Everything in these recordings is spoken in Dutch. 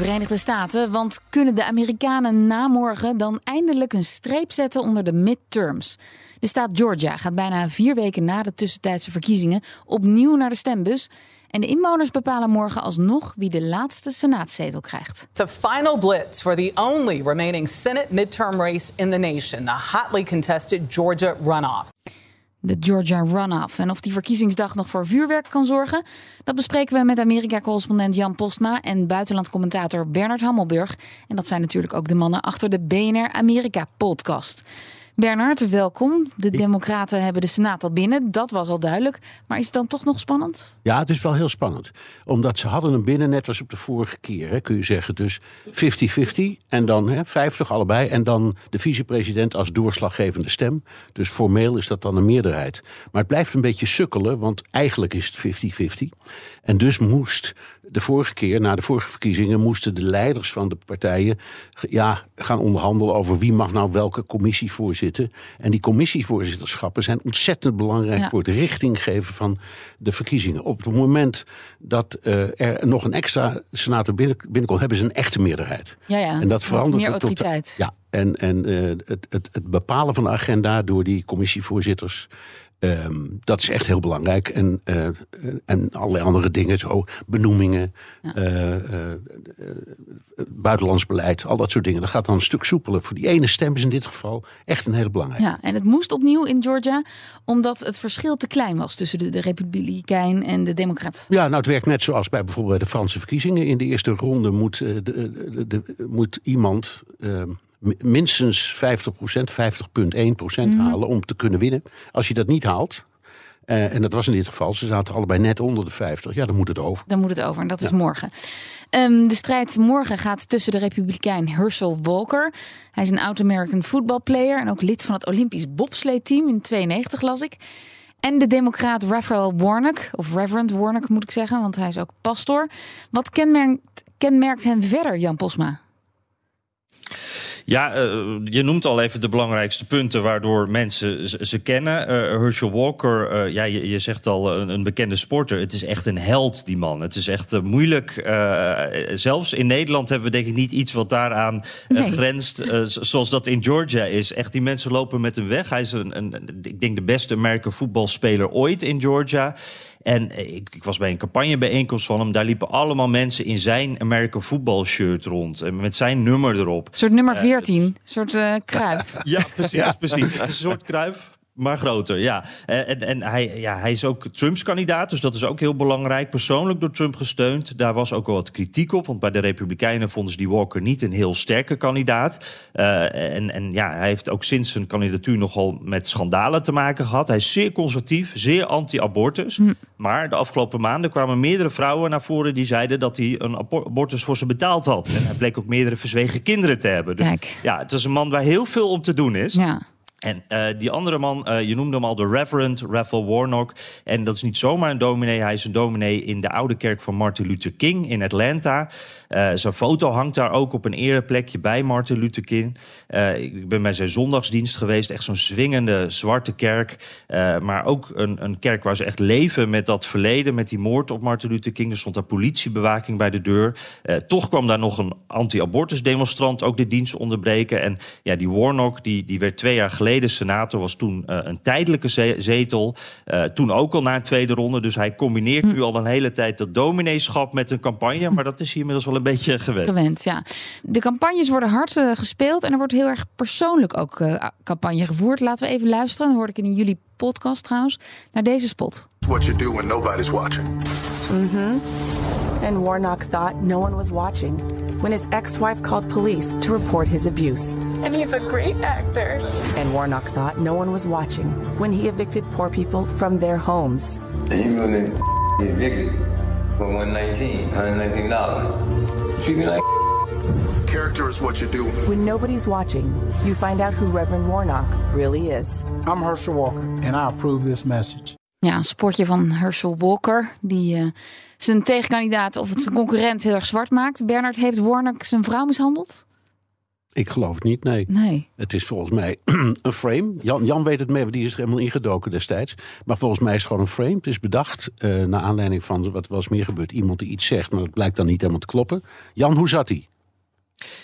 Verenigde Staten, want kunnen de Amerikanen na morgen dan eindelijk een streep zetten onder de midterms? De staat Georgia gaat bijna vier weken na de tussentijdse verkiezingen opnieuw naar de stembus. En de inwoners bepalen morgen alsnog wie de laatste senaatzetel krijgt. The final blitz for the only remaining Senate midterm race in the nation, the hotly contested Georgia runoff. De Georgia runoff. En of die verkiezingsdag nog voor vuurwerk kan zorgen, dat bespreken we met Amerika-correspondent Jan Postma en buitenlandcommentator Bernard Hammelburg. En dat zijn natuurlijk ook de mannen achter de BNR Amerika-podcast. Bernard, welkom. De Democraten hebben de Senaat al binnen, dat was al duidelijk. Maar is het dan toch nog spannend? Ja, het is wel heel spannend. Omdat ze hadden hem binnen, net als op de vorige keer, hè, kun je zeggen. Dus 50-50 en dan hè, 50 allebei. En dan de vicepresident als doorslaggevende stem. Dus formeel is dat dan een meerderheid. Maar het blijft een beetje sukkelen, want eigenlijk is het 50-50. En dus moest de vorige keer, na de vorige verkiezingen, moesten de leiders van de partijen ja, gaan onderhandelen over wie mag nou welke commissie voorzitten. En die commissievoorzitterschappen zijn ontzettend belangrijk Ja. voor het richtinggeven van de verkiezingen. Op het moment dat eh, er nog een extra senator binnen, binnenkomt, hebben ze een echte meerderheid. Ja, ja. En dat verandert Meer tot- ja, en, en eh, het, het, het bepalen van de agenda door die commissievoorzitters. Ehm, dat is echt heel belangrijk. En, eh, en allerlei andere dingen, zo benoemingen, eh, eh, eh, buitenlands beleid, al dat soort dingen. Dat gaat dan een stuk soepeler. Voor die ene stem is in dit geval echt een hele belangrijke. Ja, en het moest opnieuw in Georgia, omdat het verschil te klein was tussen de, de Republikein en de Democrat. Ja, nou het werkt net zoals bij bijvoorbeeld bij de Franse verkiezingen. In de eerste ronde moet, de, de, moet iemand eh, mi- minstens 50% 50,1% halen om te kunnen winnen. Als je dat niet haalt, eh, en dat was in dit geval, ze zaten allebei net onder de 50, ja dan moet het over. Dan moet het over en dat is morgen. Ehm, de strijd morgen gaat tussen de Republikein Herschel Walker. Hij is een oud-American footballplayer en ook lid van het Olympisch bobsleeteam in 92 las ik. En de democraat Raphael Warnock, of Reverend Warnock moet ik zeggen, want hij is ook pastor. Wat kenmerkt, kenmerkt hen verder, Jan Posma? Ja, eh, je noemt al even de belangrijkste punten waardoor mensen ze, kennen. Eh, Herschel Walker, eh, ja, je, je zegt al een, een bekende sporter. Het is echt een held, die man. Het is echt moeilijk. zelfs in Nederland hebben we denk ik niet iets wat daaraan Nee. grenst. zo- zoals dat in Georgia is. Echt, die mensen lopen met hem weg. Hij is een, een, ik denk de beste American voetbalspeler ooit in Georgia. En ik, ik was bij een campagnebijeenkomst van hem. Daar liepen allemaal mensen in zijn American voetbal shirt rond. En met zijn nummer erop. Een soort nummer 14, een soort eh kruif. Ja, precies, precies. Een soort kruif. Maar groter, ja. En, en, en hij, ja, hij is ook Trumps kandidaat, dus dat is ook heel belangrijk. Persoonlijk door Trump gesteund. Daar was ook wel wat kritiek op, want bij de Republikeinen vonden ze die Walker niet een heel sterke kandidaat. Eh, en, en ja, hij heeft ook sinds zijn kandidatuur nogal met schandalen te maken gehad. Hij is zeer conservatief, zeer anti-abortus. Maar de afgelopen maanden kwamen meerdere vrouwen naar voren die zeiden dat hij een abor- abortus voor ze betaald had. En hij bleek ook meerdere verzwegen kinderen te hebben. Dus Kijk. ja, het is een man waar heel veel om te doen is. Ja. En eh, die andere man, eh, je noemde hem al de Reverend Raphael Warnock. En dat is niet zomaar een dominee. Hij is een dominee in de oude kerk van Martin Luther King in Atlanta. Eh, zijn foto hangt daar ook op een ereplekje bij Martin Luther King. Ik ben bij zijn zondagsdienst geweest. Echt zo'n zwingende zwarte kerk. Maar ook een, een kerk waar ze echt leven met dat verleden. Met die moord op Martin Luther King. Er stond daar politiebewaking bij de deur. Toch kwam daar nog een anti-abortus demonstrant ook de dienst onderbreken. En ja, die Warnock, die, die werd twee jaar geleden senator. Was toen eh, een tijdelijke ze- zetel. Eh, toen ook al naar een tweede ronde. Dus hij combineert nu al een hele tijd dat domineeschap met een campagne. Maar dat is hier inmiddels wel een beetje gewend. Gewend, ja. De campagnes worden hard eh, gespeeld en er wordt heel erg persoonlijk ook eh, campagne gevoerd. Laten we even luisteren, dat hoorde ik in jullie podcast trouwens, naar deze spot. what you do when nobody's watching. And Warnock thought no one was watching when his ex wife called police to report his abuse. And he's a great actor. And Warnock thought no one was watching when he evicted poor people from their homes. You gonna evicted for 119, 119 dollars. Treat me like Character is what you do. When nobody's watching, you find out who Reverend Warnock really is. I'm Herschel Walker, and I approve this message. Ja, een spotje van Herschel Walker, die uh, zijn tegenkandidaat of zijn concurrent heel erg zwart maakt. Bernard, heeft Warnock zijn vrouw mishandeld? Ik geloof het niet, nee. nee. Het is volgens mij een frame. Jan, Jan weet het mee, die is er helemaal ingedoken destijds. Maar volgens mij is het gewoon een frame. Het is bedacht uh, naar aanleiding van wat was meer gebeurd. Iemand die iets zegt, maar dat blijkt dan niet helemaal te kloppen. Jan, hoe zat hij?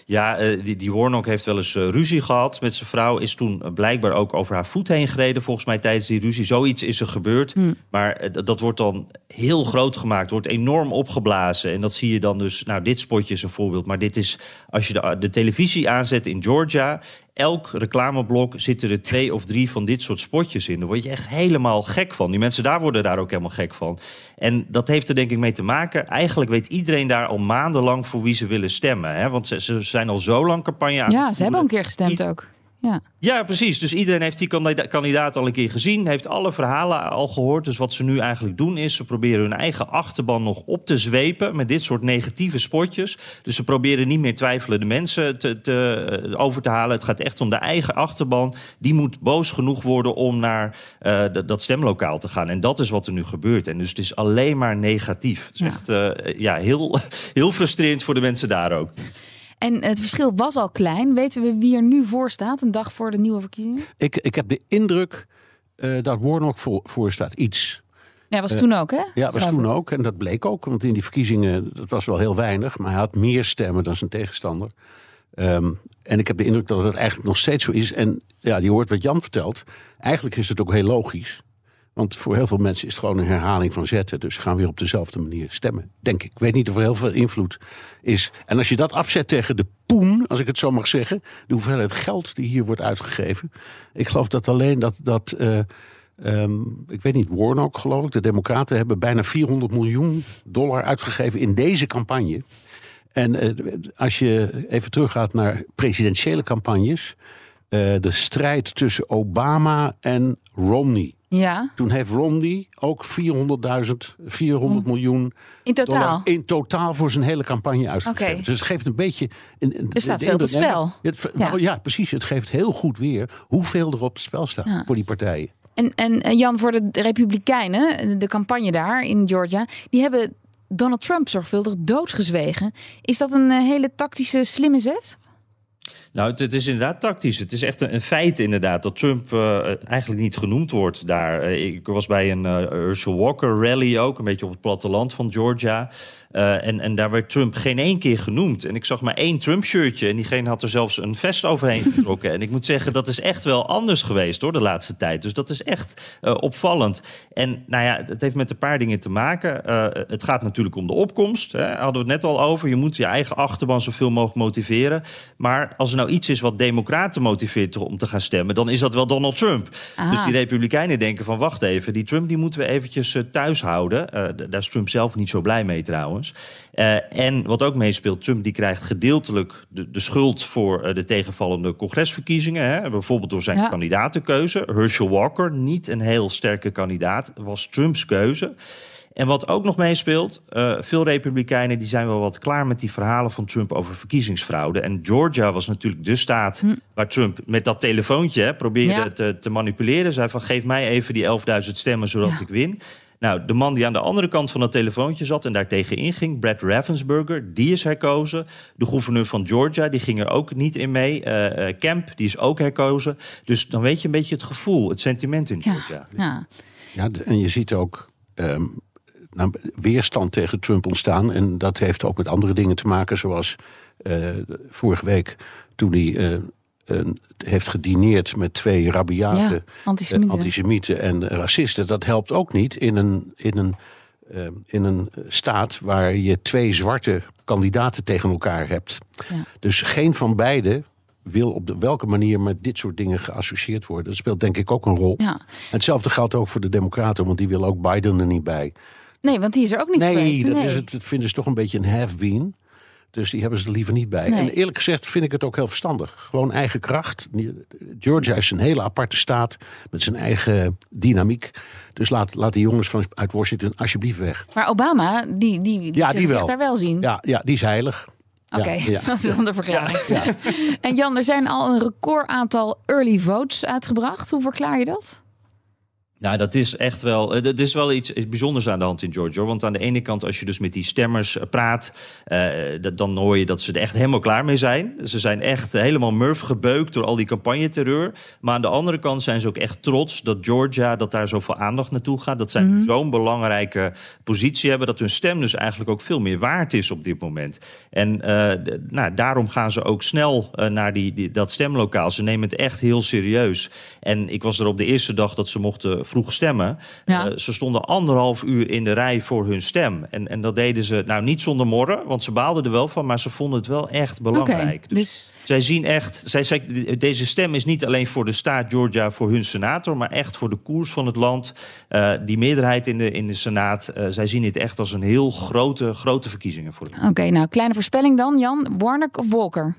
Ja, uh, die, die Warnock heeft wel eens uh, ruzie gehad met zijn vrouw. Is toen uh, blijkbaar ook over haar voet heen gereden. Volgens mij tijdens die ruzie. Zoiets is er gebeurd. Hmm. Maar dat wordt dan heel groot gemaakt. Wordt enorm opgeblazen. En dat zie je dan dus... Nou, dit spotje is een voorbeeld. Maar dit is... Als je de, de televisie aanzet in Georgia elk reclameblok zitten er twee of drie van dit soort spotjes in. Daar word je echt helemaal gek van. Die mensen daar worden daar ook helemaal gek van. En dat heeft er denk ik mee te maken. Eigenlijk weet iedereen daar al maandenlang voor wie ze willen stemmen. Hè? Want ze, ze zijn al zo lang campagne aan. Ja, ze hebben een keer gestemd ook. Ja. ja, precies. Dus iedereen heeft die kandidaat al een keer gezien, heeft alle verhalen al gehoord. Dus wat ze nu eigenlijk doen is, ze proberen hun eigen achterban nog op te zwepen met dit soort negatieve spotjes. Dus ze proberen niet meer twijfelende mensen te, te, over te halen. Het gaat echt om de eigen achterban. Die moet boos genoeg worden om naar uh, dat stemlokaal te gaan. En dat is wat er nu gebeurt. En dus het is alleen maar negatief. Het is Ja. echt uh, ja, heel, heel frustrerend voor de mensen daar ook. En het verschil was al klein. Weten we wie er nu voor staat, een dag voor de nieuwe verkiezingen? Ik, ik heb de indruk uh, dat Warnock voor, voor staat iets. Ja, was toen ook, hè? Ja, was toen ook. En dat bleek ook. Want in die verkiezingen, dat was wel heel weinig. Maar hij had meer stemmen dan zijn tegenstander. Um, en ik heb de indruk dat het eigenlijk nog steeds zo is. En ja, die hoort wat Jan vertelt. Eigenlijk is het ook heel logisch. Want voor heel veel mensen is het gewoon een herhaling van zetten. Dus gaan weer op dezelfde manier stemmen, denk ik. Ik weet niet of er heel veel invloed is. En als je dat afzet tegen de poen, als ik het zo mag zeggen... de hoeveelheid geld die hier wordt uitgegeven... ik geloof dat alleen dat... dat uh, um, ik weet niet, Warnock geloof ik, de democraten... hebben bijna 400 miljoen dollar uitgegeven in deze campagne. En uh, als je even teruggaat naar presidentiële campagnes... Uh, de strijd tussen Obama en Romney... Ja. Toen heeft Romney ook 400.000, 400 Hm. miljoen in totaal. Dollar in totaal voor zijn hele campagne uitgegeven. Okay. Dus het geeft een beetje. Een, een, er staat veel op het spel. Het, ja. Nou, ja, precies. Het geeft heel goed weer hoeveel er op het spel staat ja. voor die partijen. En, en Jan, voor de Republikeinen, de campagne daar in Georgia, die hebben Donald Trump zorgvuldig doodgezwegen. Is dat een hele tactische, slimme zet? Nou, het, het, is inderdaad tactisch. Het is echt een, een feit inderdaad dat Trump uh, eigenlijk niet genoemd wordt daar. Uh, ik was bij een uh, Herschel Walker rally ook, een beetje op het platteland van Georgia. En, en daar werd Trump geen één keer genoemd. En ik zag maar één Trump-shirtje. En diegene had er zelfs een vest overheen getrokken. en ik moet zeggen, dat is echt wel anders geweest hoor, de laatste tijd. Dus dat is echt opvallend. En nou ja, het heeft met een paar dingen te maken. Het gaat natuurlijk om de opkomst. Hè. Hadden we het net al over. Je moet je eigen achterban zoveel mogelijk motiveren. Maar als er nou iets is wat democraten motiveert om te gaan stemmen... dan is dat wel Donald Trump. Aha. Dus die republikeinen denken van wacht even... die Trump die moeten we eventjes thuis houden. daar is Trump zelf niet zo blij mee trouwens. Uh, en wat ook meespeelt, Trump die krijgt gedeeltelijk de, de schuld voor de tegenvallende congresverkiezingen. Hè, bijvoorbeeld door zijn Ja. kandidatenkeuze. Herschel Walker, niet een heel sterke kandidaat, was Trumps keuze. En wat ook nog meespeelt, uh, veel republikeinen die zijn wel wat klaar met die verhalen van Trump over verkiezingsfraude. En Georgia was natuurlijk de staat Hm. waar Trump met dat telefoontje hè, probeerde Ja. te, te manipuleren. Zei van geef mij even die 11.000 stemmen zodat Ja. ik win. Nou, de man die aan de andere kant van dat telefoontje zat en daar tegen inging, Brad Ravensburger, die is herkozen. De gouverneur van Georgia, die ging er ook niet in mee. Uh, uh, Kemp, die is ook herkozen. Dus dan weet je een beetje het gevoel, het sentiment in Georgia. Ja. Ja, en je ziet ook um, nou, weerstand tegen Trump ontstaan. En dat heeft ook met andere dingen te maken, zoals uh, vorige week toen hij. Uh, een, heeft gedineerd met twee rabiate Ja, antisemieten. uh, antisemieten en racisten. Dat helpt ook niet in een, in, een, uh, in een staat waar je twee zwarte kandidaten tegen elkaar hebt. Ja. Dus geen van beiden wil op de, welke manier met dit soort dingen geassocieerd worden. Dat speelt denk ik ook een rol. Ja. Hetzelfde geldt ook voor de Democraten, want die willen ook Biden er niet bij. Nee, want die is er ook niet nee, geweest. dat nee, Is het, dat vinden ze toch een beetje een have-been. Dus die hebben ze er liever niet bij. Nee. En eerlijk gezegd vind ik het ook heel verstandig. Gewoon eigen kracht. Georgia is een hele aparte staat met zijn eigen dynamiek. Dus laat, laat die jongens van, uit Washington alsjeblieft weg. Maar Obama, die, die, die Ja, zich die wel. daar wel zien. Ja, ja die is heilig. Oké, Ja, ja. dat is dan de verklaring. En Jan, er zijn al een record aantal early votes uitgebracht. Hoe verklaar je dat? Nou, dat is echt wel. eh, Er is wel iets bijzonders aan de hand in Georgia. Want aan de ene kant, als je dus met die stemmers eh, praat, eh, dan hoor je dat ze er echt helemaal klaar mee zijn. Ze zijn echt helemaal murf gebeukt door al die campagneterreur. Maar aan de andere kant zijn ze ook echt trots dat Georgia, dat daar zoveel aandacht naartoe gaat. Dat zij Mhm. zo'n belangrijke positie hebben, dat hun stem dus eigenlijk ook veel meer waard is op dit moment. En eh, nou, daarom gaan ze ook snel eh, naar die, die, dat stemlokaal. Ze nemen het echt heel serieus. En ik was er op de eerste dag dat ze mochten vroeg stemmen. Ja. Eh, ze stonden anderhalf uur in de rij voor hun stem. En, en dat deden ze nou niet zonder morren, want ze baalden er wel van, maar ze vonden het wel echt belangrijk. Dus, dus- zij zien echt, zij, zij, deze stem is niet alleen voor de staat Georgia, voor hun senator, maar echt voor de koers van het land. Eh, die meerderheid in de, in de Senaat, eh, zij zien dit echt als een heel grote, grote verkiezingen voor. Oké, nou, kleine voorspelling dan, Jan. Warnock of Walker?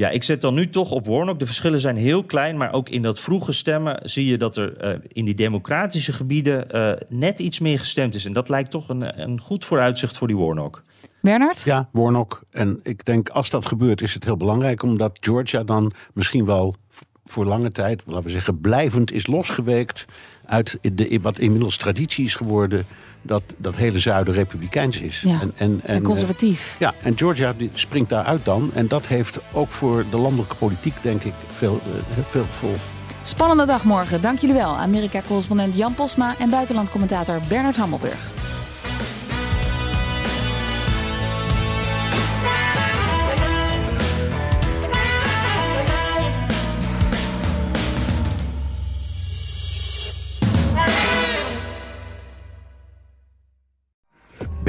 Ja, ik zet dan nu toch op Warnock. De verschillen zijn heel klein, maar ook in dat vroege stemmen zie je dat er eh, in die democratische gebieden eh, net iets meer gestemd is. En dat lijkt toch een, een goed vooruitzicht voor die Warnock. Bernard? Ja, Warnock. En ik denk als dat gebeurt is het heel belangrijk... omdat Georgia dan misschien wel voor lange tijd... laten we zeggen, blijvend is losgeweekt... uit de, wat inmiddels traditie is geworden... dat dat hele zuiden republikeins is. Ja, en eh, conservatief. ja, en Georgia die springt daaruit dan. En dat heeft ook voor de landelijke politiek, denk ik, veel, eh, veel gevolg. Spannende dag morgen. Dank jullie wel. Amerika-correspondent Jan Posma en buitenlandcommentator Bernard Hammelburg.